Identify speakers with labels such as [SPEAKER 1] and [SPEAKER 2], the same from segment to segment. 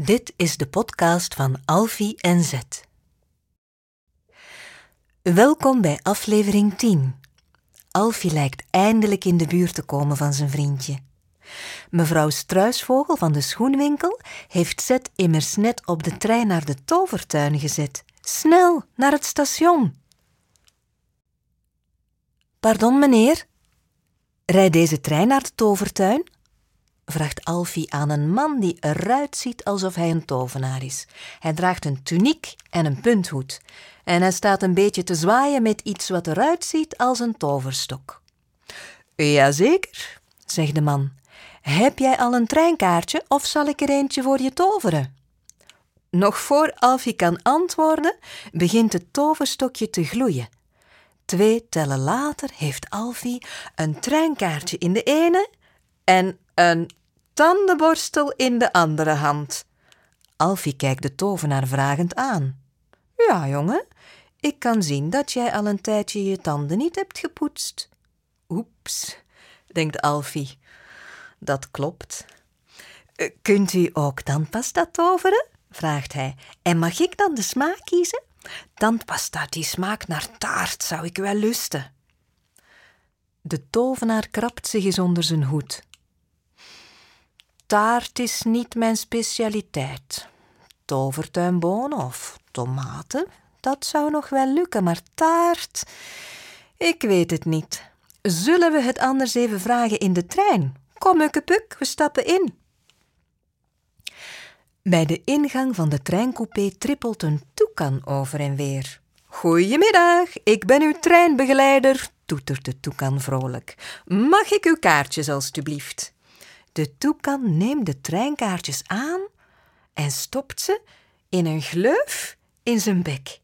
[SPEAKER 1] Dit is de podcast van Alfie en Zet. Welkom bij aflevering 10. Alfie lijkt eindelijk in de buurt te komen van zijn vriendje. Mevrouw Struisvogel van de schoenwinkel heeft Zet immers net op de trein naar de tovertuin gezet. Snel, naar het station. Pardon, meneer? Rijdt deze trein naar de tovertuin? Vraagt Alfie aan een man die eruit ziet alsof hij een tovenaar is. Hij draagt een tuniek en een punthoed en hij staat een beetje te zwaaien met iets wat eruit ziet als een toverstok. Jazeker, zegt de man. Heb jij al een treinkaartje of zal ik er eentje voor je toveren? Nog voor Alfie kan antwoorden, begint het toverstokje te gloeien. Twee tellen later heeft Alfie een treinkaartje in de ene en een tandenborstel in de andere hand. Alfie kijkt de tovenaar vragend aan. Ja, jongen, ik kan zien dat jij al een tijdje je tanden niet hebt gepoetst. Oeps, denkt Alfie. Dat klopt. Eh, kunt u ook tandpasta toveren? vraagt hij. En mag ik dan de smaak kiezen? Tandpasta die smaakt naar taart, zou ik wel lusten. De tovenaar krabt zich eens onder zijn hoed. Taart is niet mijn specialiteit. Tovertuinbonen of tomaten, dat zou nog wel lukken, maar taart. Ik weet het niet. Zullen we het anders even vragen in de trein? Kom, Ukkepuk, we stappen in. Bij de ingang van de treincoupé trippelt een toekan over en weer. Goedemiddag, ik ben uw treinbegeleider, toetert de toekan vrolijk. Mag ik uw kaartjes, alstublieft? De toekan neemt de treinkaartjes aan en stopt ze in een gleuf in zijn bek.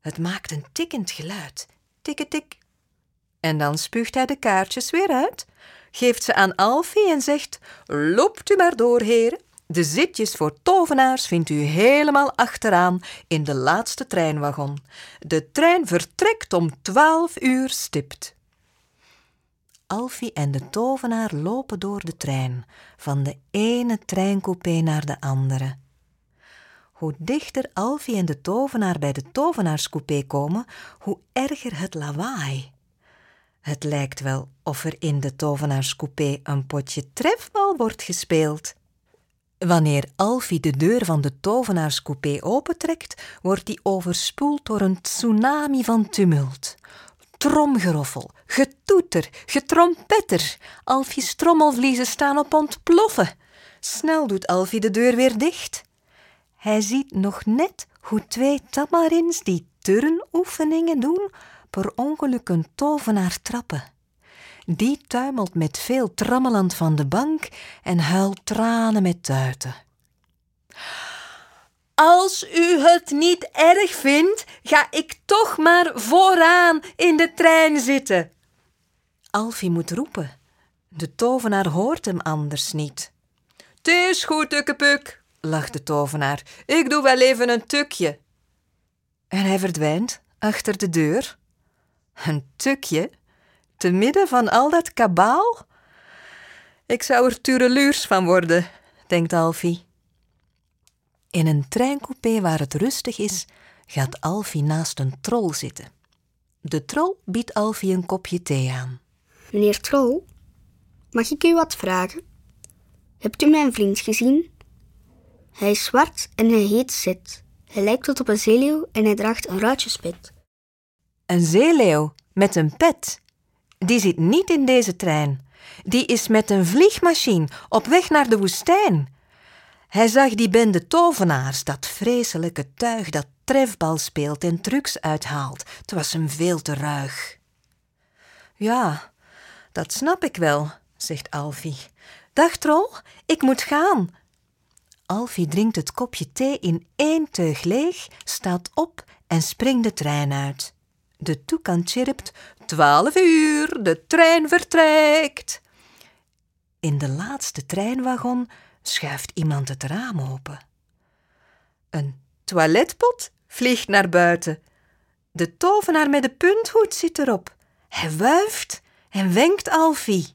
[SPEAKER 1] Het maakt een tikkend geluid. Tikketik. En dan spuugt hij de kaartjes weer uit, geeft ze aan Alfie en zegt: Loopt u maar door, heren. De zitjes voor tovenaars vindt u helemaal achteraan in de laatste treinwagon. De trein vertrekt om twaalf uur stipt. Alfie en de tovenaar lopen door de trein, van de ene treincoupé naar de andere. Hoe dichter Alfie en de tovenaar bij de tovenaarscoupé komen, hoe erger het lawaai. Het lijkt wel of er in de tovenaarscoupé een potje trefbal wordt gespeeld. Wanneer Alfie de deur van de tovenaarscoupé opentrekt, wordt die overspoeld door een tsunami van tumult. Tromgeroffel, getoeter, getrompetter. Alfie's trommelvliezen staan op ontploffen. Snel doet Alfie de deur weer dicht. Hij ziet nog net hoe twee tamarins die turnoefeningen doen, per ongeluk een tovenaar trappen. Die tuimelt met veel trammeland van de bank en huilt tranen met tuiten. Als u het niet erg vindt, ga ik toch maar vooraan in de trein zitten. Alfie moet roepen. De tovenaar hoort hem anders niet. Het is goed, Ukkepuk, lacht de tovenaar. Ik doe wel even een tukje. En hij verdwijnt achter de deur. Een tukje? Te midden van al dat kabaal? Ik zou er tureluurs van worden, denkt Alfie. In een treincoupé waar het rustig is, gaat Alfie naast een trol zitten. De trol biedt Alfie een kopje thee aan.
[SPEAKER 2] Meneer Trol, mag ik u wat vragen? Hebt u mijn vriend gezien? Hij is zwart en hij heet Zet. Hij lijkt tot op een zeeleeuw en hij draagt een ruitjespet.
[SPEAKER 1] Een zeeleeuw met een pet. Die zit niet in deze trein. Die is met een vliegmachine op weg naar de woestijn. Hij zag die bende tovenaars, dat vreselijke tuig dat trefbal speelt en trucs uithaalt. Het was hem veel te ruig. Ja, dat snap ik wel, zegt Alfie. Dag trol, ik moet gaan. Alfie drinkt het kopje thee in één teug leeg, staat op en springt de trein uit. De toekan chirpt: Twaalf uur, de trein vertrekt. In de laatste treinwagon schuift iemand het raam open. Een toiletpot vliegt naar buiten. De tovenaar met de punthoed zit erop. Hij wuift en wenkt Alfie.